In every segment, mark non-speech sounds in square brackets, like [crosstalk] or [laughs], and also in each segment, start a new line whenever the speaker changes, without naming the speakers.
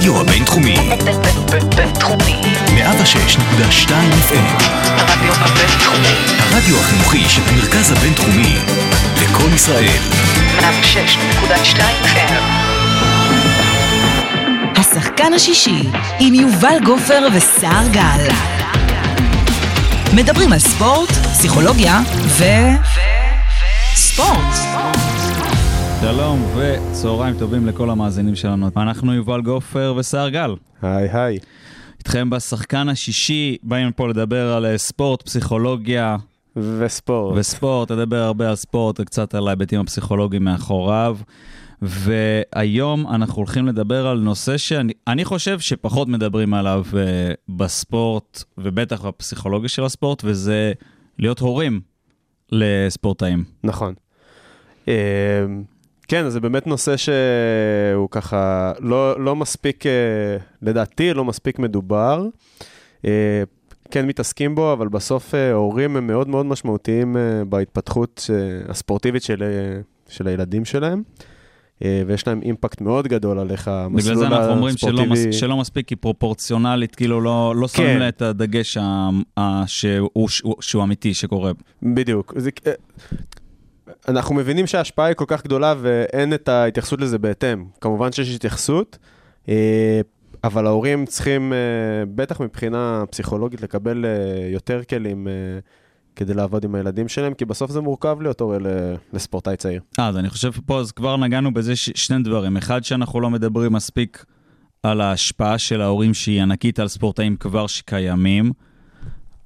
הרדיו הבינתחומי.
בינתחומי.
106.2 FM.
הרדיו הבינתחומי.
הרדיו החינוכי של המרכז הבינתחומי. לקום ישראל.
106.2 FM.
השחקן השישי עם יובל גופר וסער גל. מדברים על ספורט, פסיכולוגיה ו... ספורט.
שלום וצהריים טובים לכל המאזינים שלנו. אנחנו יובל גופר וסער גל.
היי היי.
איתכם בשחקן השישי, באים פה לדבר על אה, ספורט, פסיכולוגיה
וספורט.
וספורט, לדבר הרבה על ספורט וקצת על ההיבטים הפסיכולוגיים מאחוריו. והיום אנחנו הולכים לדבר על נושא שאני אני חושב שפחות מדברים עליו uh, בספורט, ובטח בפסיכולוגיה של הספורט, וזה להיות הורים לספורטאים.
נכון. כן, זה באמת נושא שהוא ככה לא, לא מספיק, אה, לדעתי, לא מספיק מדובר. אה, כן מתעסקים בו, אבל בסוף אה, הורים הם מאוד מאוד משמעותיים בהתפתחות הספורטיבית של, של הילדים שלהם. ויש להם אימפקט מאוד גדול על איך המסלול
בגלל זה אנחנו אומרים שלא,
הספורטיבי...
מס, שלא מספיק, היא פרופורציונלית, כאילו לא, לא שמים
כן.
לה את הדגש ה, ה, שהוא, שהוא, שהוא אמיתי שקורה.
בדיוק. זה, אנחנו מבינים שההשפעה היא כל כך גדולה ואין את ההתייחסות לזה בהתאם. כמובן שיש התייחסות, אה, אבל ההורים צריכים, אה, בטח מבחינה פסיכולוגית, לקבל אה, יותר כלים כדי לעבוד עם הילדים שלהם, כי בסוף זה מורכב להיות הורה לספורטאי צעיר.
אז אני חושב פה, אז כבר נגענו בזה ש, שני דברים. אחד, שאנחנו לא מדברים מספיק על ההשפעה של ההורים שהיא ענקית על ספורטאים כבר שקיימים.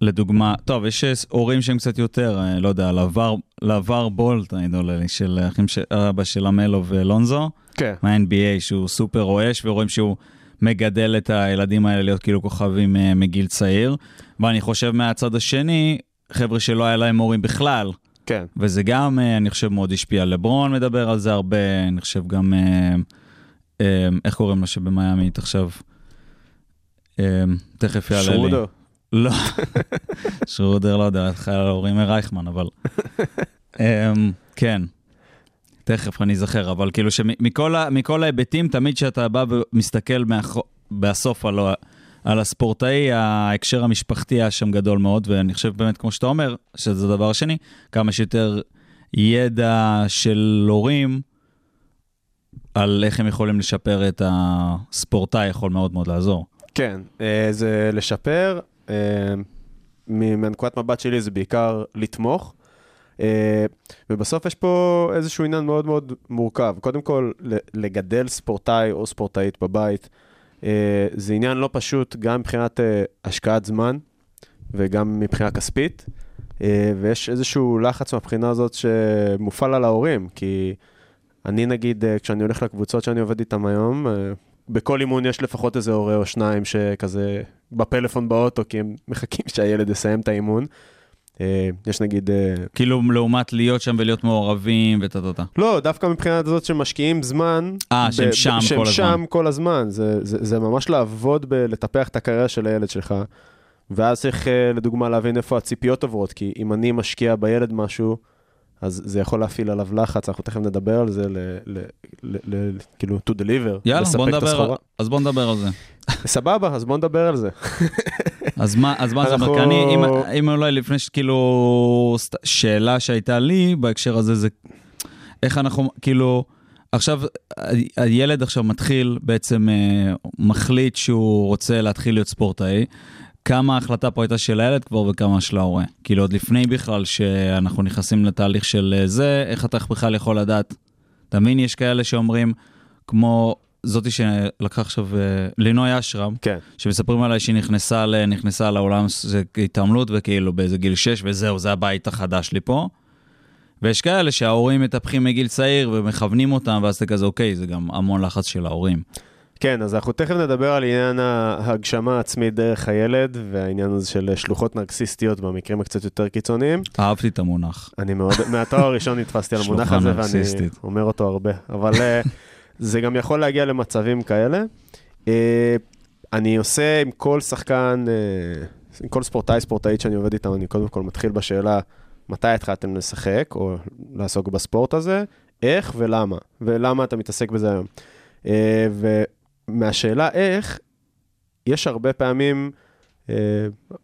לדוגמה, טוב, יש הורים שהם קצת יותר, אה, לא יודע, לעבר, לעבר בולט, אני עולה לי, של אחים של אבא של המלו ולונזו.
כן.
מה-NBA, שהוא סופר רועש, ורואים שהוא מגדל את הילדים האלה להיות כאילו כוכבים אה, מגיל צעיר. ואני חושב מהצד השני, חבר'ה שלא היה להם הורים בכלל,
כן.
וזה גם, אה, אני חושב, מאוד השפיע. לברון מדבר על זה הרבה, אני חושב גם, איך קוראים לו שבמיאמית עכשיו? תכף יעלה לי.
שרודר.
לא, שרודר, לא יודע, חייל ההורים מרייכמן, אבל... אמ, כן, תכף אני אזכר, אבל כאילו שמכל ההיבטים, תמיד כשאתה בא ומסתכל בסוף על, על הספורטאי, ההקשר המשפחתי היה שם גדול מאוד, ואני חושב באמת, כמו שאתה אומר, שזה הדבר השני, כמה שיותר ידע של הורים על איך הם יכולים לשפר את הספורטאי, יכול מאוד מאוד לעזור.
כן, אה, זה לשפר. אה, מנקודת מבט שלי זה בעיקר לתמוך. אה, ובסוף יש פה איזשהו עניין מאוד מאוד מורכב. קודם כל, לגדל ספורטאי או ספורטאית בבית, אה, זה עניין לא פשוט גם מבחינת אה, השקעת זמן וגם מבחינה כספית. אה, ויש איזשהו לחץ מהבחינה הזאת שמופעל על ההורים, כי אני נגיד, אה, כשאני הולך לקבוצות שאני עובד איתן היום, אה, בכל אימון יש לפחות איזה הורה או שניים שכזה בפלאפון באוטו, כי הם מחכים שהילד יסיים את האימון. אה, יש נגיד... אה,
כאילו, לעומת להיות שם ולהיות מעורבים וטה-טה-טה.
לא, דווקא מבחינת זאת שמשקיעים זמן.
אה, שהם שם
שהם
כל הזמן.
שם כל הזמן. זה, זה, זה ממש לעבוד בלטפח את הקריירה של הילד שלך. ואז צריך, אה, לדוגמה, להבין איפה הציפיות עוברות, כי אם אני משקיע בילד משהו, אז זה יכול להפעיל עליו לחץ, אנחנו תכף נדבר על זה, ל, ל, ל, ל, כאילו, to deliver,
יאללה,
לספק את הסחורה.
אז בוא נדבר על זה.
סבבה, אז בוא נדבר על זה.
אז מה, אז מה זה אומר? כי אני, אם, אם אולי לפני שכאילו, שאלה שהייתה לי בהקשר הזה זה, איך אנחנו, כאילו, עכשיו, הילד עכשיו מתחיל, בעצם אה, מחליט שהוא רוצה להתחיל להיות ספורטאי. כמה ההחלטה פה הייתה של הילד כבר וכמה של ההורה. כאילו עוד לפני בכלל שאנחנו נכנסים לתהליך של אה, זה, איך אתה בכלל יכול לדעת? אתה מבין, יש כאלה שאומרים, כמו זאתי שלקחה עכשיו, אה, לינוי אשרם,
כן.
שמספרים עליי שהיא נכנסה, ל- נכנסה לעולם זה התעמלות וכאילו באיזה גיל 6 וזהו, זה הבית החדש לי פה. ויש כאלה שההורים מטפחים מגיל צעיר ומכוונים אותם, ואז אתה כזה, אוקיי, זה גם המון לחץ של ההורים.
כן, אז אנחנו תכף נדבר על עניין ההגשמה העצמית דרך הילד, והעניין הזה של שלוחות נרקסיסטיות במקרים הקצת יותר קיצוניים.
אהבתי את המונח.
אני מאוד, [laughs] מהתואר הראשון נתפסתי על המונח הזה, ואני. אומר אותו הרבה. אבל אה, [laughs] זה גם יכול להגיע למצבים כאלה. אה, אני עושה עם כל שחקן, אה, עם כל ספורטאי, ספורטאית שאני עובד איתם, אני קודם כל מתחיל בשאלה, מתי התחלתם לשחק, או לעסוק בספורט הזה, איך ולמה, ולמה אתה מתעסק בזה היום. מהשאלה איך, יש הרבה פעמים, אה,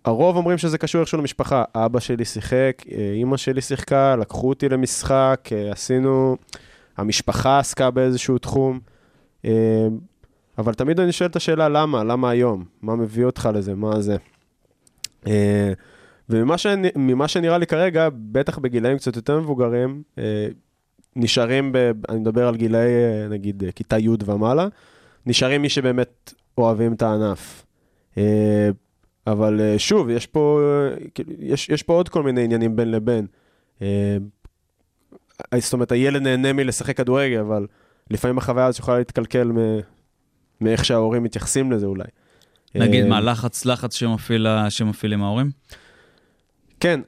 הרוב אומרים שזה קשור איכשהו למשפחה. אבא שלי שיחק, אה, אימא שלי שיחקה, לקחו אותי למשחק, אה, עשינו, המשפחה עסקה באיזשהו תחום. אה, אבל תמיד אני שואל את השאלה, למה? למה היום? מה מביא אותך לזה? מה זה? אה, וממה שאני, שנראה לי כרגע, בטח בגילאים קצת יותר מבוגרים, אה, נשארים, ב, אני מדבר על גילאי, אה, נגיד, אה, כיתה י' ומעלה, נשארים מי שבאמת אוהבים את הענף. אה, אבל אה, שוב, יש פה, אה, כאילו, יש, יש פה עוד כל מיני עניינים בין לבין. זאת אומרת, הילד נהנה מלשחק כדורגל, אבל לפעמים החוויה הזאת יכולה להתקלקל מ- מאיך שההורים מתייחסים לזה אולי.
נגיד, מה, לחץ, לחץ שמפעיל, שמפעילים ההורים?
כן,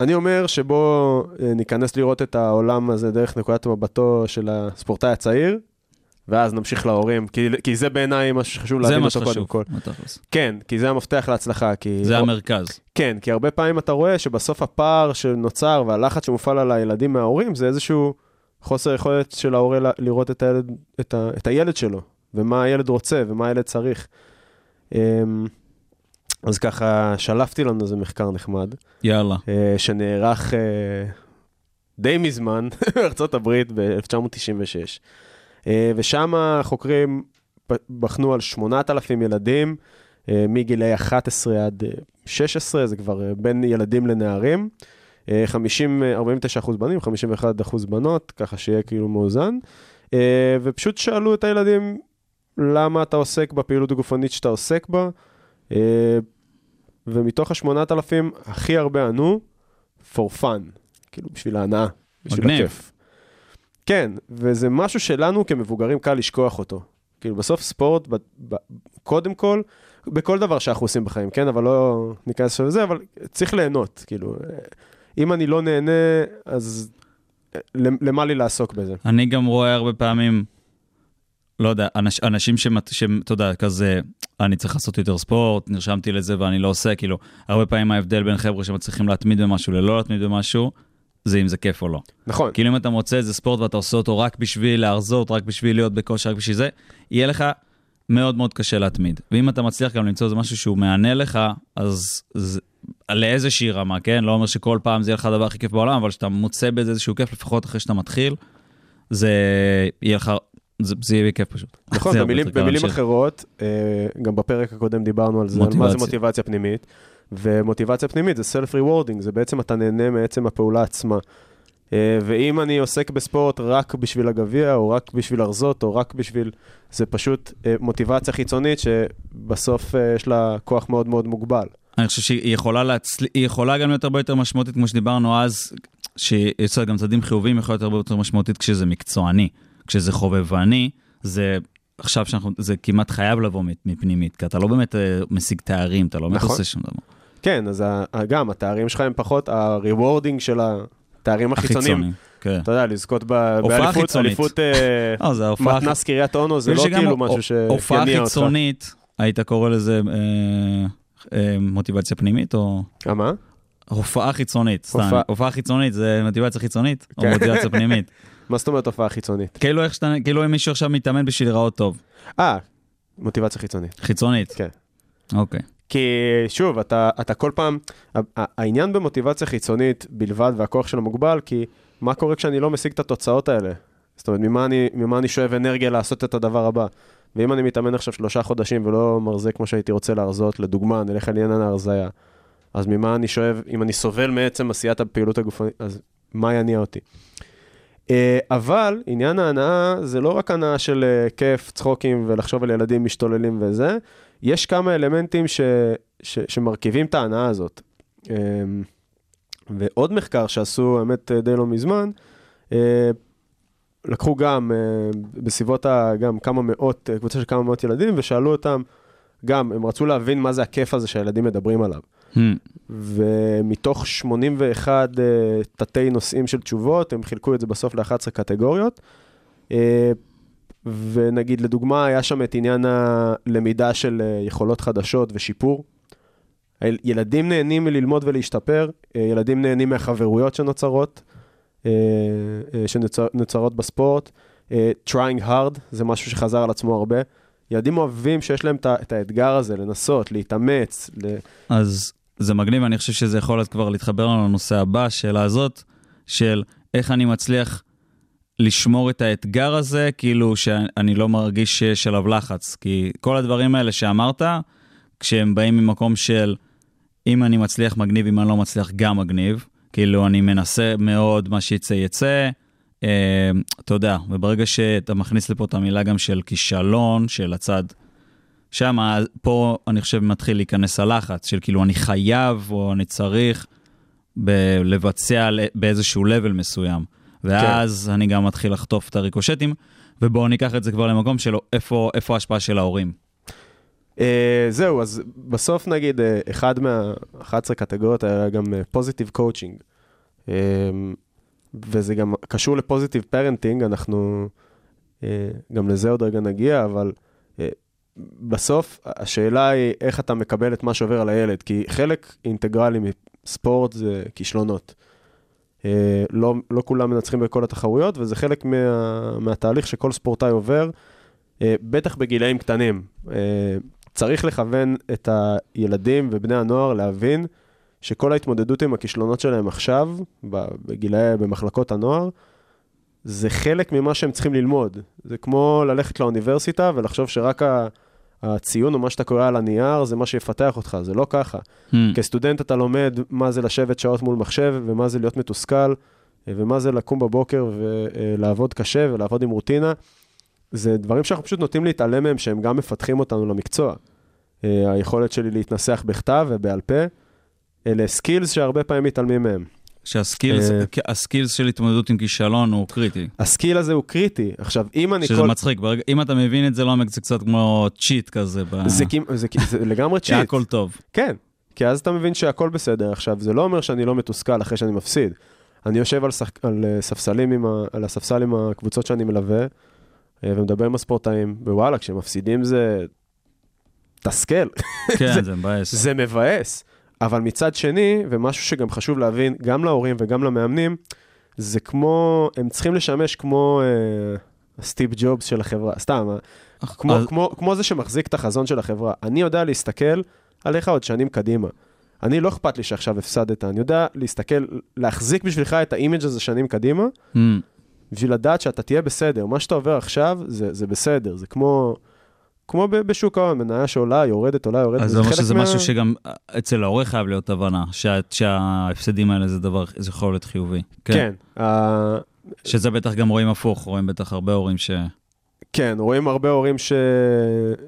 אני אומר שבוא אה, ניכנס לראות את העולם הזה דרך נקודת מבטו של הספורטאי הצעיר, ואז נמשיך להורים, כי, כי זה בעיניי מה שחשוב
זה
להבין
מה
אותו קודם
שחשוב.
כל.
בתכלס.
כן, כי זה המפתח להצלחה. כי...
זה המרכז.
כן, כי הרבה פעמים אתה רואה שבסוף הפער שנוצר והלחץ שמופעל על הילדים מההורים זה איזשהו חוסר יכולת של ההורה לראות את הילד, את, ה, את הילד שלו, ומה הילד רוצה ומה הילד צריך. אמ, אז ככה, שלפתי לנו איזה מחקר נחמד,
יאללה.
אה, שנערך אה, די מזמן [laughs] בארצות הברית ב-1996. ושם החוקרים בחנו על 8,000 ילדים אה, מגילאי 11 עד אה, 16, זה כבר אה, בין ילדים לנערים. אה, 50, אה, 49 אחוז בנים, 51 אחוז בנות, ככה שיהיה כאילו מאוזן. אה, ופשוט שאלו את הילדים, למה אתה עוסק בפעילות הגופנית שאתה עוסק בה? אה, ומתוך ה-8,000, הכי הרבה ענו, for fun, כאילו בשביל ההנאה, בשביל. הכיף. כן, וזה משהו שלנו כמבוגרים קל לשכוח אותו. כאילו בסוף ספורט, ב, ב, קודם כל, בכל דבר שאנחנו עושים בחיים, כן? אבל לא ניכנס לזה, אבל צריך ליהנות, כאילו. אם אני לא נהנה, אז אה, למה לי לעסוק בזה?
אני גם רואה הרבה פעמים, לא יודע, אנש, אנשים שאתה יודע, כזה, אני צריך לעשות יותר ספורט, נרשמתי לזה ואני לא עושה, כאילו, הרבה פעמים ההבדל בין חבר'ה שמצליחים להתמיד במשהו ללא להתמיד במשהו, זה אם זה כיף או לא.
נכון,
כאילו אם אתה מוצא איזה ספורט ואתה עושה אותו רק בשביל להרזות, רק בשביל להיות בכושר, רק בשביל זה, יהיה לך מאוד מאוד קשה להתמיד. ואם אתה מצליח גם למצוא איזה משהו שהוא מהנה לך, אז זה, לאיזושהי רמה, כן? לא אומר שכל פעם זה יהיה לך הדבר הכי כיף בעולם, אבל כשאתה מוצא בזה איזשהו כיף, לפחות אחרי שאתה מתחיל, זה יהיה לך, זה, זה יהיה כיף פשוט.
נכון, במילים, במילים. אחרות, אה, גם בפרק הקודם דיברנו על זה, על מה זה
מוטיבציה.
מוטיבציה פנימית, ומוטיבציה פנימית זה self-rewarding, זה בעצם אתה נהנה מעצם הפעולה עצמה. אה, ואם אני עוסק בספורט רק בשביל הגביע, או רק בשביל הרזות, או רק בשביל... זה פשוט אה, מוטיבציה חיצונית שבסוף אה, יש לה כוח מאוד מאוד מוגבל.
אני חושב שהיא יכולה, להצל... יכולה גם להיות הרבה יותר משמעותית, כמו שדיברנו אז, שיש לה גם צדדים חיוביים, יכולה להיות הרבה יותר משמעותית כשזה מקצועני. כשזה חובבני, זה עכשיו שאנחנו, זה כמעט חייב לבוא מפנימית, כי אתה לא באמת משיג תארים, אתה לא באמת
נכון.
עושה שום דבר.
כן, אז גם התארים שלך הם פחות, ה-rewarding של התארים החיצוניים.
החיצוני. כן.
אתה יודע, לזכות
הופעה
באליפות. אליפות אה,
ההופעה
מתנ"ס קריית אונו, זה לא כאילו
הו-
משהו
הופעה
שיניע אותך.
חיצונית, היית קורא לזה אה, אה, מוטיבציה פנימית, או
אה, מה?
הופעה חיצונית, סתם.
הופעה-
הופעה חיצונית זה מוטיבציה חיצונית, או
כן.
מוטיבציה פנימית. [laughs]
מה זאת אומרת הופעה חיצונית?
כאילו איך שאתה, כאילו אם מישהו עכשיו מתאמן בשביל להיראות טוב.
אה, מוטיבציה חיצונית.
חיצונית.
כן.
אוקיי.
כי שוב, אתה, אתה כל פעם, העניין במוטיבציה חיצונית בלבד והכוח שלה מוגבל, כי מה קורה כשאני לא משיג את התוצאות האלה? זאת אומרת, ממה אני, ממה אני שואב אנרגיה לעשות את הדבר הבא? ואם אני מתאמן עכשיו שלושה חודשים ולא מרזה כמו שהייתי רוצה להרזות, לדוגמה, נלך על עניין ההרזיה, אז ממה אני שואב, אם אני סובל מעצם עשיית הפעילות הגופנית, אז מה יניע אותי? אה, אבל עניין ההנאה זה לא רק הנאה של אה, כיף, צחוקים ולחשוב על ילדים משתוללים וזה, יש כמה אלמנטים ש, ש, שמרכיבים את ההנאה הזאת. אה, ועוד מחקר שעשו, האמת, אה, די לא מזמן, אה, לקחו גם אה, בסביבות ה... גם כמה מאות, קבוצה של כמה מאות ילדים, ושאלו אותם, גם, הם רצו להבין מה זה הכיף הזה שהילדים מדברים עליו.
Hmm.
ומתוך 81 uh, תתי נושאים של תשובות, הם חילקו את זה בסוף ל-11 קטגוריות. Uh, ונגיד, לדוגמה, היה שם את עניין הלמידה של uh, יכולות חדשות ושיפור. ילדים נהנים מללמוד ולהשתפר, uh, ילדים נהנים מהחברויות שנוצרות, uh, שנוצרות בספורט, אה, trying hard, זה משהו שחזר על עצמו הרבה. ילדים אוהבים שיש להם את האתגר הזה, לנסות, להתאמץ, ל...
אז זה מגניב, אני חושב שזה יכול להיות כבר להתחבר לנו לנושא הבא, השאלה הזאת, של איך אני מצליח לשמור את האתגר הזה, כאילו שאני לא מרגיש שיש עליו לחץ. כי כל הדברים האלה שאמרת, כשהם באים ממקום של אם אני מצליח מגניב, אם אני לא מצליח גם מגניב, כאילו אני מנסה מאוד, מה שיצא יצא. אה, אתה יודע, וברגע שאתה מכניס לפה את המילה גם של כישלון, של הצד שם, פה אני חושב מתחיל להיכנס הלחץ של כאילו אני חייב או אני צריך ב- לבצע באיזשהו level מסוים. ואז כן. אני גם מתחיל לחטוף את הריקושטים, ובואו ניקח את זה כבר למקום של איפה, איפה ההשפעה של ההורים.
Uh, זהו, אז בסוף נגיד, uh, אחד מה-11 קטגוריות היה גם פוזיטיב uh, קואוצ'ינג. Uh, וזה גם קשור ל positive parenting, אנחנו uh, גם לזה עוד רגע נגיע, אבל uh, בסוף השאלה היא איך אתה מקבל את מה שעובר על הילד, כי חלק אינטגרלי מספורט זה כישלונות. Uh, לא, לא כולם מנצחים בכל התחרויות, וזה חלק מה, מהתהליך שכל ספורטאי עובר, uh, בטח בגילאים קטנים. Uh, צריך לכוון את הילדים ובני הנוער להבין שכל ההתמודדות עם הכישלונות שלהם עכשיו, בגילאי, במחלקות הנוער, זה חלק ממה שהם צריכים ללמוד. זה כמו ללכת לאוניברסיטה ולחשוב שרק הציון או מה שאתה קורא על הנייר זה מה שיפתח אותך, זה לא ככה.
Hmm.
כסטודנט אתה לומד מה זה לשבת שעות מול מחשב, ומה זה להיות מתוסכל, ומה זה לקום בבוקר ולעבוד קשה ולעבוד עם רוטינה. זה דברים שאנחנו פשוט נוטים להתעלם מהם, שהם גם מפתחים אותנו למקצוע. אה, היכולת שלי להתנסח בכתב ובעל פה, אלה skills שהרבה פעמים מתעלמים מהם.
שה
skills
אה. של התמודדות עם כישלון הוא קריטי.
ה skill הזה הוא קריטי. עכשיו, אם אני
שזה
כל...
מצחיק, ברגע, אם אתה מבין את זה לעומק זה קצת כמו cheat כזה. ב...
זה, זה, זה לגמרי cheat. [laughs]
שהכל טוב.
כן, כי אז אתה מבין שהכל בסדר. עכשיו, זה לא אומר שאני לא מתוסכל אחרי שאני מפסיד. אני יושב על, שח... על אה, ספסלים עם ה... על הספסל עם הקבוצות שאני מלווה, אה, ומדבר עם הספורטאים, ווואלה, כשהם מפסידים זה... תסכל.
כן, [laughs] זה מבאס.
זה מבאס. אבל מצד שני, ומשהו שגם חשוב להבין, גם להורים וגם למאמנים, זה כמו, הם צריכים לשמש כמו אה, הסטיב ג'ובס של החברה, סתם, אה, כמו,
אז-
כמו, כמו זה שמחזיק את החזון של החברה. אני יודע להסתכל עליך עוד שנים קדימה. אני לא אכפת לי שעכשיו הפסדת, אני יודע להסתכל, להחזיק בשבילך את ה image הזה שנים קדימה,
Hmm.
בשביל לדעת שאתה תהיה בסדר. מה שאתה עובר עכשיו, זה, זה בסדר, זה כמו, כמו בשוק ההון, מניה שעולה, יורדת, עולה, יורדת.
אז זה אומר שזה
מה-
משהו שגם אצל ההורה חייב להיות הבנה, שה- שההפסדים האלה זה דבר, זה יכול להיות חיובי.
כן. ה-
שזה בטח גם רואים הפוך, רואים בטח הרבה הורים ש...
כן, רואים הרבה הורים ש...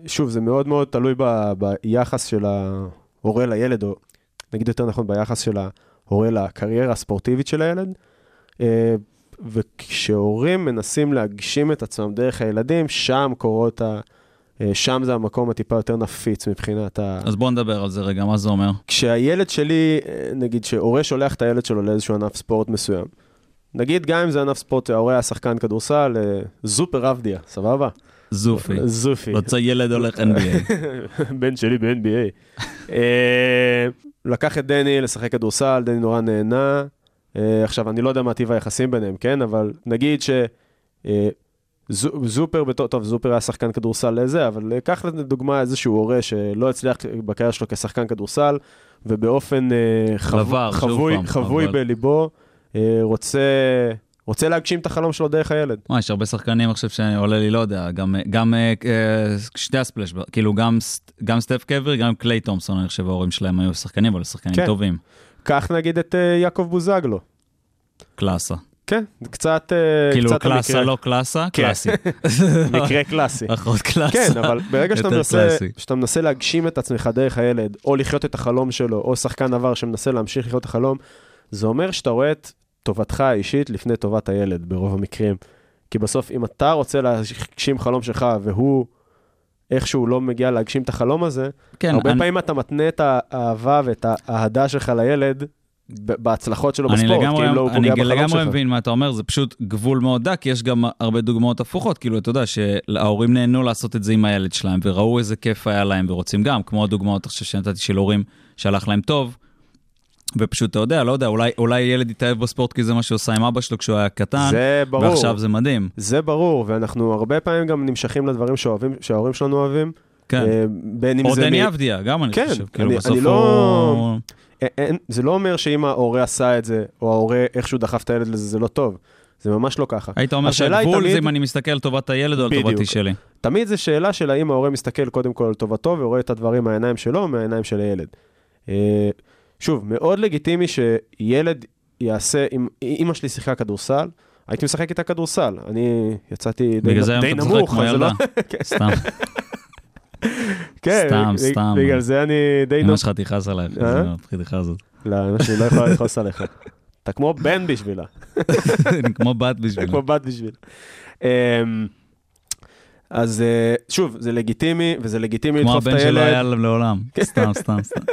שוב, זה מאוד מאוד תלוי ב... ביחס של ההורה לילד, או נגיד יותר נכון, ביחס של ההורה לקריירה הספורטיבית של הילד. אה, וכשהורים מנסים להגשים את עצמם דרך הילדים, שם קורות ה... אה, שם זה המקום הטיפה יותר נפיץ מבחינת ה...
אז בואו נדבר על זה רגע, מה זה אומר?
כשהילד שלי, אה, נגיד שהורה שולח את הילד שלו לאיזשהו ענף ספורט מסוים, נגיד גם אם זה ענף ספורט, ההורה היה שחקן כדורסל, אה, זופר עבדיה, סבבה?
זופי.
זופי.
רוצה ילד הולך NBA. [laughs]
בן שלי ב-NBA. לקח את דני לשחק כדורסל, דני נורא נהנה. עכשיו, אני לא יודע מה טיב היחסים ביניהם, כן? אבל נגיד ש... זו- זופר בתור, טוב, זופר היה שחקן כדורסל לזה, אבל אה, קח לדוגמה איזשהו הורה שלא הצליח בקריירה שלו כשחקן כדורסל, ובאופן אה, חבוי,
פעם,
חבוי
אבל-
בליבו, אה, רוצה, רוצה להגשים את החלום שלו דרך הילד.
מה, יש הרבה שחקנים עכשיו שעולה לי, לא יודע, גם, גם אה, שתי הספלאש, כאילו גם, גם סטף קבר, גם קליי תומפסון, אני חושב ההורים שלהם היו שחקנים, אבל שחקנים
כן.
טובים.
קח נגיד את אה, יעקב בוזגלו.
קלאסה.
כן, קצת, אה,
כאילו
קצת
קלאסה
המקרה-
לא קלאסה,
כן.
קלאסי. [laughs]
מקרה [laughs] קלאסי.
אחות קלאסה.
כן, אבל ברגע שאתה מנסה. שאתה מנסה להגשים את עצמך דרך הילד, או לחיות את החלום שלו, או שחקן עבר שמנסה להמשיך לחיות את החלום, זה אומר שאתה רואה את טובתך האישית לפני טובת הילד, ברוב המקרים. כי בסוף, אם אתה רוצה להגשים חלום שלך, והוא איכשהו לא מגיע להגשים את החלום הזה,
כן,
הרבה
אני-
פעמים אתה מתנה את האהבה ואת האהדה שלך לילד בהצלחות שלו
אני
בספורט,
לגמרי,
לא הוא
אני
פוגע בחלום
לגמרי
שלך.
מבין מה אתה אומר, זה פשוט גבול מאוד דק, יש גם הרבה דוגמאות הפוכות, כאילו, אתה יודע, שההורים נהנו לעשות את זה עם הילד שלהם, וראו איזה כיף היה להם, ורוצים גם, כמו הדוגמאות עכשיו שנתתי של הורים שהלך להם טוב, ופשוט, אתה יודע, לא יודע, אולי, אולי ילד יתאהב בספורט כי זה מה שהוא עשה עם אבא שלו כשהוא היה קטן,
זה ברור.
ועכשיו זה מדהים.
זה ברור, ואנחנו הרבה פעמים גם נמשכים לדברים שאוהבים, שההורים שלנו אוהבים.
כן.
אה, בין אם
או
זה...
דני
מ-
אבדיה, גם אני
כן,
חושב. כאילו,
אני-
בסוף
אני לא-
הוא...
אין- אין- זה לא אומר שאם ההורה עשה את זה, או ההורה איכשהו דחף את הילד לזה, זה לא טוב. זה ממש לא ככה.
היית אומר שהגבול
תמיד-
זה אם אני מסתכל על טובת הילד או על. טובתי שלי.
תמיד זו שאלה של האם ההורה מסתכל קודם כל על טובתו ורואה את הדברים מהעיניים שלו או מהעיניים של הילד. אה, שוב, מאוד לגיטימי שילד יעשה, אם אימא שלי שיחקה כדורסל, הייתי משחק איתה כדורסל. אני יצאתי די,
בגלל זה היום
די
אתה משחק
נמוך,
כמו
זה לא...
ילדה. [laughs] סתם, [laughs]
כן,
סתם, סתם.
בגלל זה אני די
אמא. שלך תכעס עלייך,
אה?
זה הבדיחה הזאת.
לא, אמא שלי לא יכולה לכעוס עליך. אתה כמו בן בשבילה, [laughs]
אני כמו בת בשבילה.
כמו בת בשבילה. אמ, אז אה, שוב, זה לגיטימי, וזה לגיטימי
כמו
לדחוף את
הבן שלו
הילד.
היה לעולם. סתם, סתם, סתם. [laughs]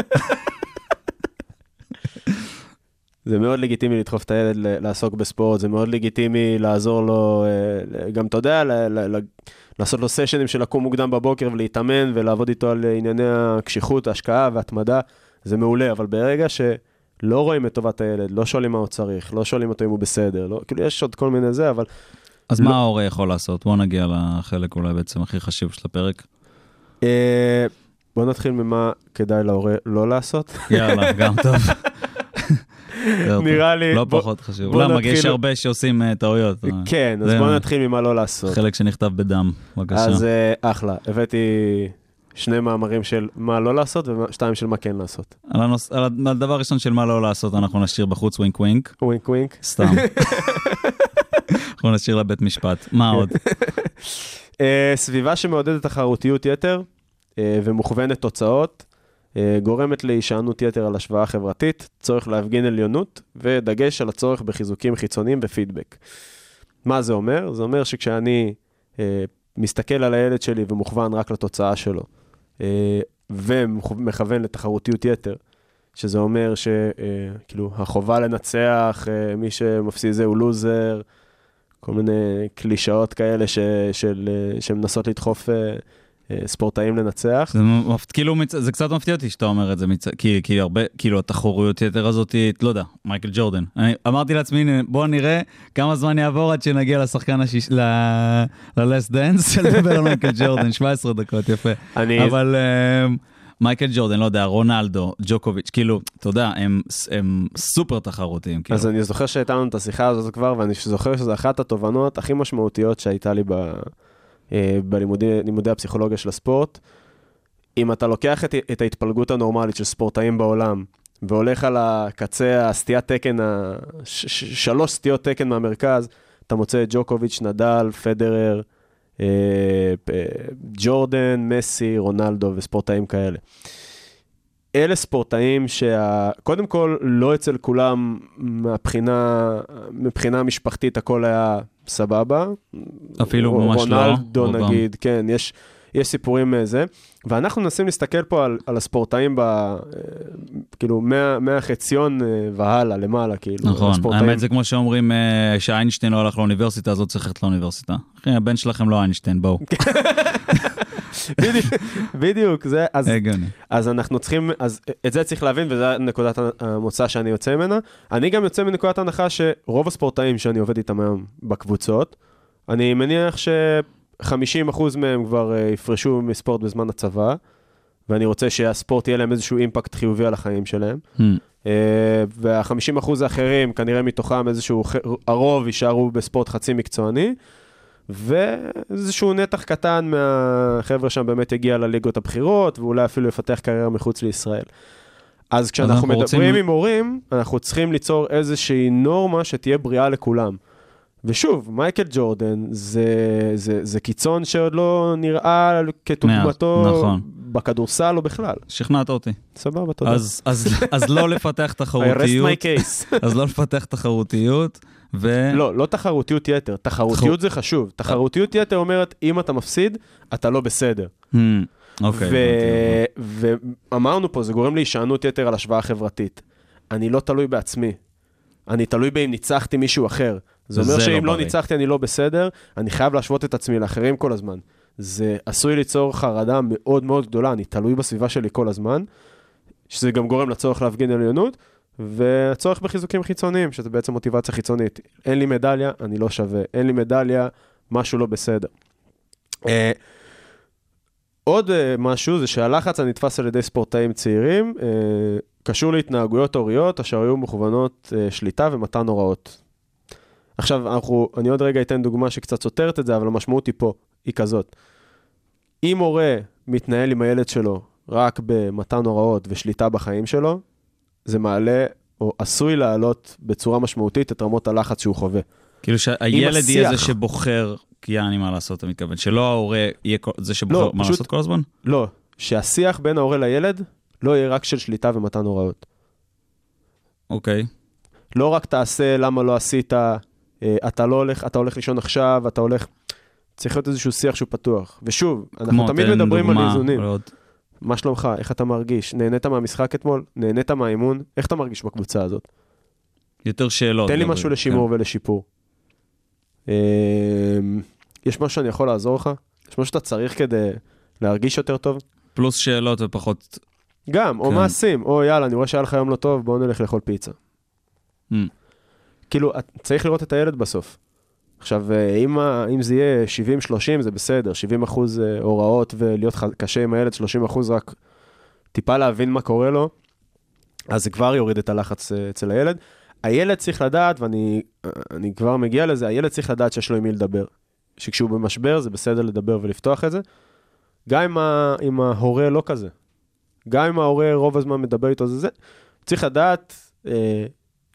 זה מאוד לגיטימי לדחוף את הילד לעסוק בספורט, זה מאוד לגיטימי לעזור לו, אה, גם אתה יודע, לעשות לו סשנים של לקום מוקדם בבוקר ולהתאמן ולעבוד איתו על ענייני הקשיחות, ההשקעה והתמדה, זה מעולה, אבל ברגע שלא רואים את טובת הילד, לא שואלים מה הוא צריך, לא שואלים אותו אם הוא בסדר, לא, כאילו יש עוד כל מיני זה, אבל
אז
לא.
מה ההורה יכול לעשות? בוא נגיע לחלק אולי בעצם הכי חשוב של הפרק.
אה, בוא נתחיל ממה כדאי להורה לא לעשות.
יאללה, גם טוב. [laughs] טוב.
נראה לי-
לא פחות חשוב. למה? יש הרבה שעושים אה, טעויות.
כן, אז
זה-
בוא נתחיל ממה לא לעשות.
חלק שנכתב בדם, בבקשה.
אז אה, אחלה, הבאתי שני מאמרים של מה לא לעשות ושתיים של מה כן לעשות.
על הנוס- על הד- על הדבר הראשון של מה לא לעשות, אנחנו נשאיר בחוץ wink wink.
wink wink.
סתם. [laughs] אנחנו נשאיר לבית משפט. מה עוד? [laughs]
אה, סביבה שמעודדת תחרותיות יתר אה, ומוכוונת תוצאות, גורמת להישענות יתר על השוואה חברתית, צורך להפגין עליונות ודגש על הצורך בחיזוקים חיצוניים ופידבק. מה זה אומר? זה אומר שכשאני אה, מסתכל על הילד שלי ומוכוון רק לתוצאה שלו, אה, ומכוון לתחרותיות יתר, שזה אומר שכאילו החובה לנצח, אה, מי שמפסיד זה הוא לוזר, כל מיני קלישאות כאלה ש, של, אה, שמנסות לדחוף אה, אה, ספורטאים לנצח.
זה מפ- כאילו, זה קצת מפתיע אותי שאתה אומר את זה, מצ- כי כי הרבה, כאילו התחרוריות יתר הזאת, לא יודע, מייקל ג'ורדן. אני אמרתי לעצמי, בוא נראה כמה זמן יעבור עד שנגיע לשחקן השיש... ל-last dance, לדבר [laughs] על מייקל ג'ורדן, 17 דקות, יפה.
אני,
אבל אמ, מייקל ג'ורדן, לא יודע, רונלדו, ג'וקוביץ', כאילו, אתה יודע, הם, הם סופר תחרותיים, כאילו.
אז אני זוכר שהייתה לנו את השיחה הזאת כבר, ואני זוכר שזו אחת התובנות הכי משמעותיות שהייתה לי ב, אה, בלימודי לימודי הפסיכולוגיה של הספורט. אם אתה לוקח את, את ההתפלגות הנורמלית של ספורטאים בעולם, והולך על הקצה, הסטיית תקן, ה- ש- ש- שלוש סטיות תקן מהמרכז, אתה מוצא את ג'וקוביץ', נדל, פדרר, אה, אה, ג'ורדן, מסי, רונלדו וספורטאים כאלה. אלה ספורטאים שקודם כל לא אצל כולם מהבחינה, מבחינה משפחתית הכל היה סבבה.
אפילו ממש לא,
רונלדו. נגיד, כן, יש, יש סיפורים מזה. ואנחנו מנסים להסתכל פה על, על הספורטאים, ב, אה, כאילו, מה- מהחציון אה, והלאה, למעלה, כאילו.
נכון,
הספורטאים-
האמת זה כמו שאומרים אה, שאיינשטיין לא הלך לאוניברסיטה, אז לא צריך ללכת לאוניברסיטה. אחי, הבן שלכם לא איינשטיין, בואו. [laughs]
בדיוק, זה, אז. אז אנחנו צריכים, אז את זה צריך להבין, וזו נקודת המוצא שאני יוצא ממנה. אני גם יוצא מנקודת הנחה שרוב הספורטאים שאני עובד איתם היום בקבוצות, אני מניח ש-50% מהם כבר אה, יפרשו מספורט בזמן הצבא, ואני רוצה שהספורט יהיה להם איזשהו אימפקט חיובי על החיים שלהם.
Hmm.
אה, וה-50% האחרים, כנראה מתוכם איזשהו, הרוב יישארו בספורט חצי מקצועני, ואיזשהו נתח קטן מהחבר'ה שם באמת יגיע לליגות הבכירות, ואולי אפילו יפתח קריירה מחוץ לישראל. אז כשאנחנו
אנחנו
מדברים
רוצים-
עם הורים, אנחנו צריכים ליצור איזושהי נורמה שתהיה בריאה לכולם. ושוב, מייקל ג'ורדן זה, זה, זה קיצון שעוד לא נראה כדוגמתו
נכון.
בכדורסל או בכלל.
שכנעת אותי.
סבבה, תודה.
אז- אז [laughs] אז לא לפתח
I rest
תחרותיות,
my case. [laughs]
אז לא לפתח תחרותיות, ו...
לא, לא תחרותיות יתר, תחרותיות זה חשוב. תחרותיות יתר אומרת, אם אתה מפסיד, אתה לא בסדר.
Hmm, אוקיי.
ו- ואמרנו פה, זה גורם להישענות יתר על השוואה חברתית. אני לא תלוי בעצמי. אני תלוי באם ניצחתי מישהו אחר. זה אומר
וזה
שאם
לא
לא. ניצחתי, אני לא בסדר, אני חייב להשוות את עצמי לאחרים כל הזמן. זה עשוי ליצור חרדה מאוד מאוד גדולה, אני תלוי בסביבה שלי כל הזמן, שזה גם גורם לצורך להפגין עליונות, והצורך בחיזוקים חיצוניים, שזה בעצם מוטיבציה חיצונית. אין לי מדליה, אני לא שווה. אין לי מדליה, משהו לא בסדר. אה, עוד אה, משהו זה שהלחץ הנתפס על ידי ספורטאים צעירים אה, קשור להתנהגויות הוריות אשר היו מכוונות שליטה ומתן הוראות. עכשיו, אנחנו, אני עוד רגע אתן דוגמה שקצת סותרת את זה, אבל המשמעות היא פה, היא כזאת. אם הורה מתנהל עם הילד שלו רק במתן הוראות ושליטה בחיים שלו, זה מעלה או עשוי להעלות בצורה משמעותית את רמות הלחץ שהוא חווה.
כאילו שהילד יהיה זה
שבוחר,
כי יעני מה לעשות, אתה מתכוון, שלא ההורה יהיה זה שבוחר
לא,
מה
פשוט-
לעשות כל הזמן?
לא, שהשיח בין ההורה לילד לא יהיה רק של שליטה ומתן הוראות.
אוקיי.
לא רק תעשה למה לא עשית, אתה לא הולך, אתה הולך לישון עכשיו, אתה הולך... צריך להיות איזשהו שיח שהוא פתוח. ושוב, אנחנו תמיד מדברים על
דוגמה,
איזונים.
עוד-
מה שלומך? איך אתה מרגיש? נהנית מהמשחק אתמול? נהנית מהאימון? איך אתה מרגיש בקבוצה הזאת?
יותר שאלות.
תן לי משהו
כן.
לשימור ולשיפור. אמ, יש משהו שאני יכול לעזור לך? יש משהו שאתה צריך כדי להרגיש יותר טוב?
פלוס שאלות ופחות...
גם, או
כן.
מעשים, או יאללה, אני רואה שהיה לך יום לא טוב, בואו נלך לאכול פיצה. כאילו, צריך לראות את הילד בסוף. עכשיו, אה, אם, אם זה יהיה 70-30 זה בסדר, 70 אחוז אה, הוראות ולהיות ח- קשה עם הילד, 30 אחוז רק טיפה להבין מה קורה לו, אז זה כבר יוריד את הלחץ אה, אצל הילד. הילד צריך לדעת, ואני אני כבר מגיע לזה, הילד צריך לדעת שיש לו עם מי לדבר. שכשהוא במשבר זה בסדר לדבר ולפתוח את זה. גם אם, ה, אם ההורה לא כזה. גם אם ההורה רוב הזמן מדבר איתו זה זה, צריך לדעת אה,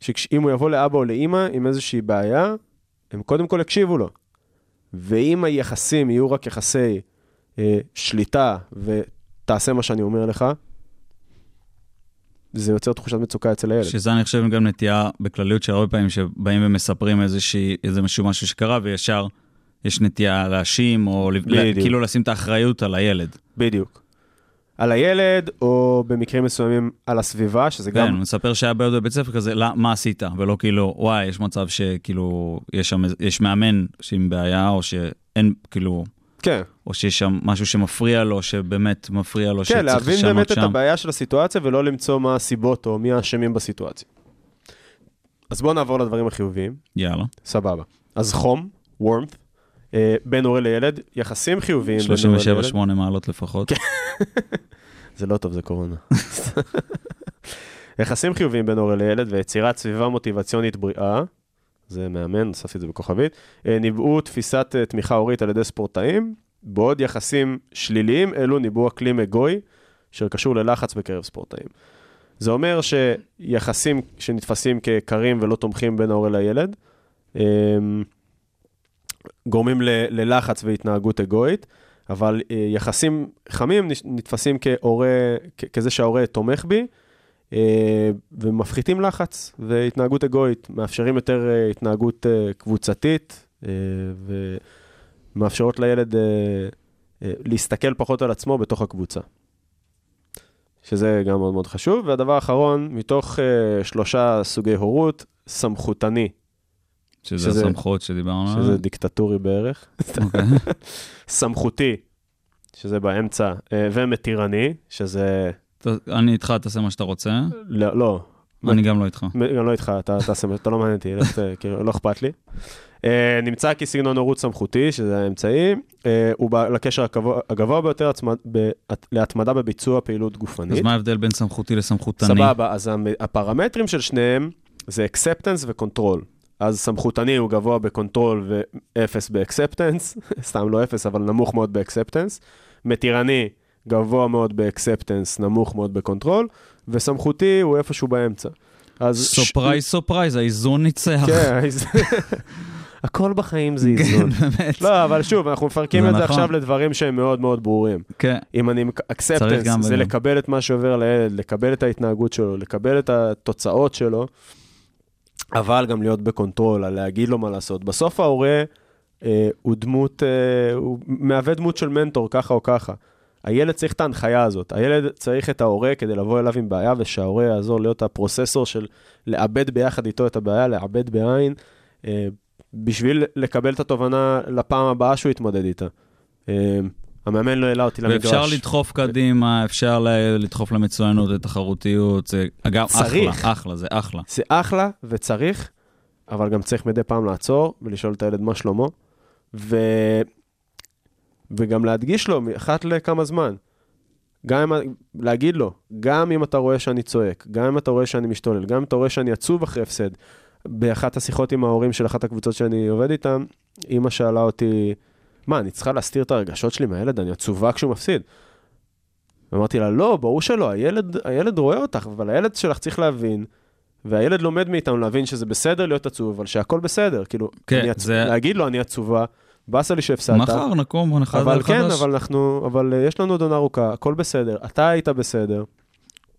שאם הוא יבוא לאבא או לאימא עם איזושהי בעיה, הם קודם כל יקשיבו לו. ואם היחסים יהיו רק יחסי אה, שליטה ותעשה מה שאני אומר לך, זה יוצר תחושת מצוקה אצל הילד.
שזה אני חושב גם נטייה בכלליות של הרבה פעמים שבאים ומספרים איזושהי, איזה משהו, משהו שקרה וישר יש נטייה להאשים או
בדיוק.
כאילו לשים את האחריות על הילד.
בדיוק. על הילד, או במקרים מסוימים על הסביבה, שזה
כן,
גם...
הוא מספר שהיה בעיות בבית ספר כזה, "לא, מה עשית? ולא כאילו, וואי, יש מצב שכאילו, יש שם, יש מאמן שעם בעיה, או שאין, כאילו,
כן,
או שיש שם משהו שמפריע לו, שבאמת מפריע לו,
כן,
שצריך
להבין
לשנות
באמת את
שם.
הבעיה של הסיטואציה ולא למצוא מה הסיבות או מי האשמים בסיטואציה. אז בואו נעבור לדברים החיוביים.
יאללה.
סבבה. אז חום, warmth, בין הורה לילד, יחסים חיוביים בין הורה לילד.
37-8 מעלות לפחות. [laughs]
זה לא טוב, זה קורונה. [laughs] יחסים חיוביים בין הורה לילד ויצירת סביבה מוטיבציונית בריאה, זה מאמן, הוספתי את זה בכוכבית, אה, ניבאו תפיסת אה, תמיכה הורית על ידי ספורטאים, בעוד יחסים שליליים אלו ניבאו אקלים אגואי, אשר קשור ללחץ בקרב ספורטאים. זה אומר שיחסים שנתפסים כקרים ולא תומכים בין ההורה לילד, אה, גורמים ל- ללחץ והתנהגות אגואית, אבל אה, יחסים חמים נתפסים כהורה, כ- כזה שההורה תומך בי, אה, ומפחיתים לחץ והתנהגות אגואית, מאפשרים יותר אה, התנהגות קבוצתית, ומאפשרות לילד להסתכל פחות על עצמו בתוך הקבוצה. שזה גם מאוד מאוד חשוב. והדבר האחרון, מתוך אה, שלושה סוגי הורות, סמכותני,
שזה
שזה-
הסמכות שדיברנו
שזה
עליה.
דיקטטורי בערך,
אוקיי. [laughs]
סמכותי, שזה באמצע, אה, ומתירני, שזה...
אני איתך, תעשה מה שאתה רוצה.
לא, לא,
אני גם לא איתך.
גם לא איתך, אתה תעשה, מה- אתה לא מעניין אותי, ת- כאילו, לא אכפת לי. אה, נמצא כי סגנון הורות סמכותי, שזה האמצעי, אה, הוא לקשר הגבוה- ביותר להתמדה בביצוע פעילות גופנית.
אז מה ההבדל בין סמכותי לסמכותני?
סבבה, אז הפרמטרים של שניהם זה acceptance ו control. אז סמכותני הוא גבוה ב control ואפס ב acceptance, [laughs] סתם לא אפס, אבל נמוך מאוד ב acceptance. מתירני, גבוה מאוד ב acceptance, נמוך מאוד ב control, וסמכותי הוא איפשהו באמצע. אז...
surprise, surprise, האיזון ניצח.
כן, [laughs] הכל בחיים זה איזון.
כן, באמת.
לא, אבל שוב, אנחנו מפרקים את זה
נכון.
עכשיו לדברים שהם מאוד מאוד ברורים.
כן.
אם אני,
acceptance
זה. לקבל את מה שעובר לילד, לקבל את ההתנהגות שלו, לקבל את התוצאות שלו, אבל גם להיות ב control, על להגיד לו מה לעשות. בסוף ההורה אה, הוא דמות, אה, הוא מהווה דמות של מנטור, ככה או ככה. הילד צריך את ההנחיה הזאת, הילד צריך את ההורה כדי לבוא אליו עם בעיה, ושההורה יעזור להיות ה processor של לעבד ביחד איתו את הבעיה, לעבד בעין, אה, בשביל לקבל את התובנה לפעם הבאה שהוא יתמודד איתה. אה, המאמן לא העלה אותי למגרש.
ואפשר לדחוף קדימה, אפשר לדחוף למצוינות, לתחרותיות, זה אגב,
צריך.
אחלה, אחלה, זה אחלה.
זה אחלה וצריך, אבל גם צריך מדי פעם לעצור ולשאול את הילד מה שלמה, ו... וגם להדגיש לו אחת לכמה זמן. גם אם, להגיד לו, גם אם אתה רואה שאני צועק, גם אם אתה רואה שאני משתולל, גם אם אתה רואה שאני עצוב אחרי הפסד. באחת השיחות עם ההורים של אחת הקבוצות שאני עובד איתן, אימא שאלה אותי, מה, אני צריכה להסתיר את הרגשות שלי מהילד? אני עצובה כשהוא מפסיד. אמרתי לה, לא, ברור שלא, הילד, הילד רואה אותך, אבל הילד שלך צריך להבין, והילד לומד מאיתנו להבין שזה בסדר להיות עצוב, אבל שהכל בסדר. כאילו,
כן,
אני עצ...
זה-
להגיד לו, אני עצובה, באסה לי שהפסדת.
מחר נקום
אבל
חדש.
כן, אבל אנחנו, אבל יש לנו עוד עונה ארוכה, הכל בסדר, אתה היית בסדר.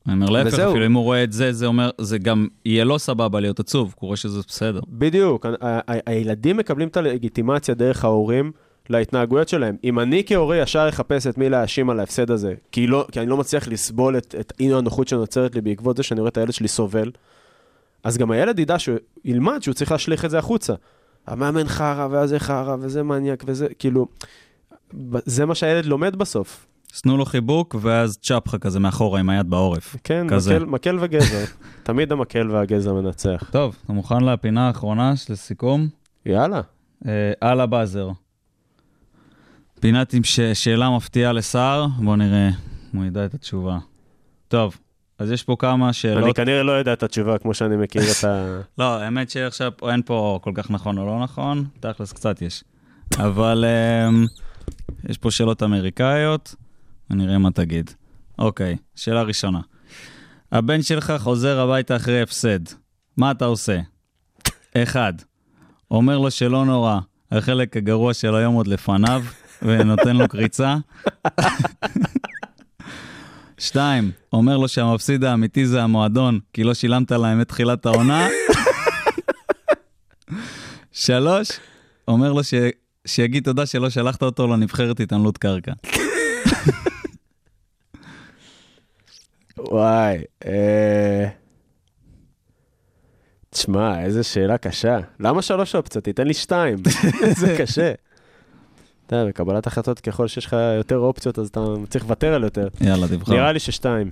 אני אומר להפך,
וזהו.
אפילו אם הוא רואה את זה, זה אומר, זה גם יהיה לו סבבה להיות עצוב, הוא רואה שזה בסדר.
בדיוק, ה- ה- ה- הילדים מקבלים את הלגיטימציה דרך ההורים להתנהגויות שלהם. אם אני כהורה ישר אחפש את מי להאשים על ההפסד הזה, כי, לא, כי אני לא מצליח לסבול את, את אי הנוחות שנוצרת לי בעקבות זה שאני רואה את הילד שלי סובל, אז גם הילד ידע שהוא ילמד שהוא צריך להשליך את זה החוצה. המאמן חרא, וזה חרא, וזה מניאק, וזה, כאילו, זה מה שהילד לומד בסוף.
תנו לו חיבוק, ואז צ'פחה כזה מאחורה עם היד בעורף.
כן,
כזה.
מקל, מקל וגזר. [laughs] תמיד המקל והגזר מנצח.
טוב, אתה מוכן לפינה האחרונה של סיכום?
יאללה.
אה, על הבאזר. פינת עם ש- שאלה מפתיעה לסער, בואו נראה אם הוא ידע את התשובה. טוב, אז יש פה כמה
אני
שאלות.
כנראה לא יודע את התשובה כמו שאני מכיר את ה... [laughs]
לא, האמת שעכשיו אין פה כל כך נכון או לא נכון, תכלס קצת יש. אבל אמ, יש פה שאלות אמריקאיות, ונראה מה תגיד. אוקיי, שאלה ראשונה. הבן שלך חוזר הביתה אחרי הפסד, מה אתה עושה? אחד, אומר לו שלא נורא, החלק הגרוע של היום עוד לפניו, ונותן לו קריצה. שתיים, אומר לו שהמפסיד האמיתי זה המועדון, כי לא שילמת להם את תחילת העונה. שלוש, אומר לו ש... שיגיד תודה שלא שלחת אותו לנבחרת התעמלות קרקע.
וואי, אה... תשמע, איזה שאלה קשה. למה שלוש אופציות? תיתן לי שתיים. [laughs] זה קשה. אתה יודע, בקבלת החלטות, ככל שיש לך יותר אופציות, אז אתה צריך לוותר על יותר.
יאללה, תבחר.
נראה לי ששתיים.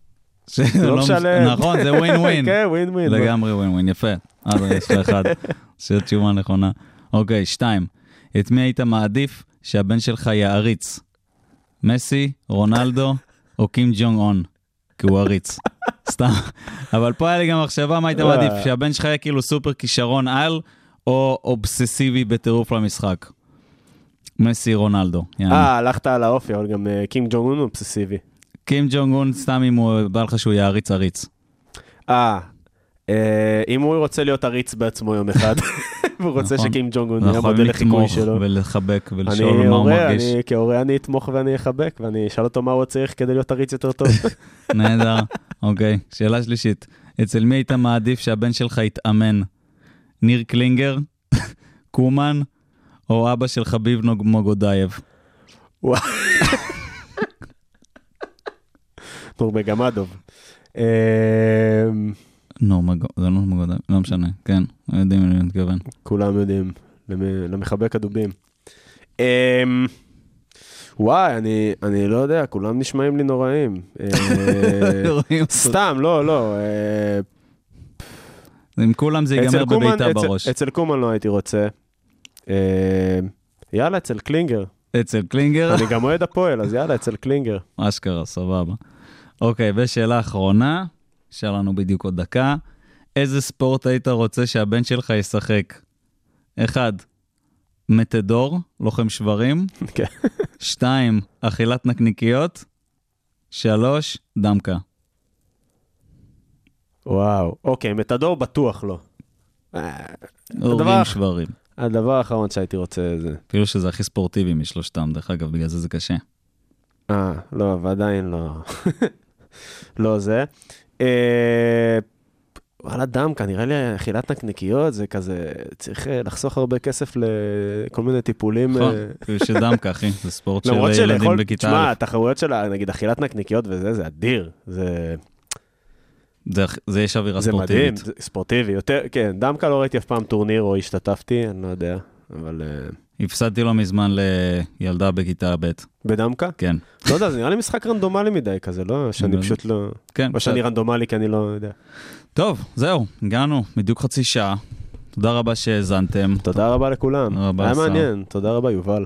[laughs]
ש-
לא
מש-
משלם.
נכון, זה ווין ווין. [laughs]
כן, ווין ווין.
לגמרי ווין ווין, יפה. אז יש לך אחד. [laughs] זו תשובה נכונה. אוקיי, שתיים. את מי היית מעדיף שהבן שלך יעריץ? מסי, רונלדו או קים ג'ונג און? כי הוא עריץ. סתם. אבל פה היה לי גם מחשבה מה היית. מעדיף, שהבן שלך יהיה כאילו סופר כישרון על, או אובססיבי בטירוף למשחק. מסי, רונלדו.
אה, הלכת על האופי, אבל גם אה, קים ג'ונג און הוא אובססיבי.
קים ג'ונג און, סתם אם הוא בא לך שהוא יעריץ עריץ.
אה, אה, אם הוא רוצה להיות עריץ בעצמו יום אחד, [laughs] והוא רוצה
נכון.
שקים ג'ונג און יהיה
אנחנו
המודל
יכולים
לחיקוי
לתמוך
שלו.
ולחבק ולשאול מה הוא מרגיש.
אני כהורה אני אתמוך ואני אחבק, ואני אשאל אותו מה הוא צריך כדי להיות עריץ יותר טוב. [laughs]
נהדר. אוקיי, שאלה שלישית. אצל מי היית מעדיף שהבן שלך יתאמן? ניר קלינגר, [laughs] קומן, או אבא של חביב נוגמוגודייב?
נורמגמדוב. אה,
נו, מג- זה לא לא משנה, כן, יודעים למי אני מתכוון.
כולם יודעים, למ- למחבק הדובים. אה, וואי, אני, אני לא יודע, כולם נשמעים לי נוראים. [laughs] אה. סתם, לא, לא. אה,
עם כולם זה ייגמר בבעיטה
אצל-
בראש.
אצל קומן לא הייתי רוצה. אה, יאללה, אצל קלינגר.
אצל קלינגר,
אני גם אוהד הפועל, אז יאללה, אצל קלינגר.
אשכרה, סבבה. אוקיי, ושאלה אחרונה, נשאר לנו בדיוק עוד דקה. איזה ספורט היית רוצה שהבן שלך ישחק? אחד, מתדור, לוחם שברים.
כן.
שתיים, אכילת נקניקיות. שלוש, דמקה.
וואו. אוקיי, מתדור בטוח לא. אה,
הורגים שברים.
הדבר האחרון שהייתי רוצה זה...
אפילו שזה הכי ספורטיבי משלושתם, דרך אגב, בגלל זה זה קשה.
אה, לא, ועדיין לא. [laughs] לא זה. אה, וואלה, דמקה, נראה לי אכילת נקניקיות זה כזה, צריך אה, לחסוך הרבה כסף לכל מיני טיפולים.
נכון,
אה, [laughs]
אפילו שדמקה, אחי, זה ספורט של
למרות
ילדים
שלאכול,
בכיתה
תשמע,
א'.
התחרויות של, נגיד, אכילת נקניקיות וזה, זה אדיר. זה,
זה- זה יש אווירה
זה מדהים,
ספורטיבית.
זה ספורטיבי. יותר, כן, דמקה לא ראיתי אף פעם טורניר או השתתפתי, אני לא יודע, אבל... אה,
הפסדתי לא מזמן לילדה בכיתה ב',
בדמקה?
כן.
לא יודע, זה נראה לי משחק רנדומלי מדי כזה, לא? שאני
לא.
פשוט לא...
כן,
או שאני. רנדומלי כי אני לא יודע.
טוב, זהו, הגענו, בדיוק חצי שעה. תודה רבה שהאזנתם.
תודה רבה לכולם. היה. מעניין, תודה רבה יובל.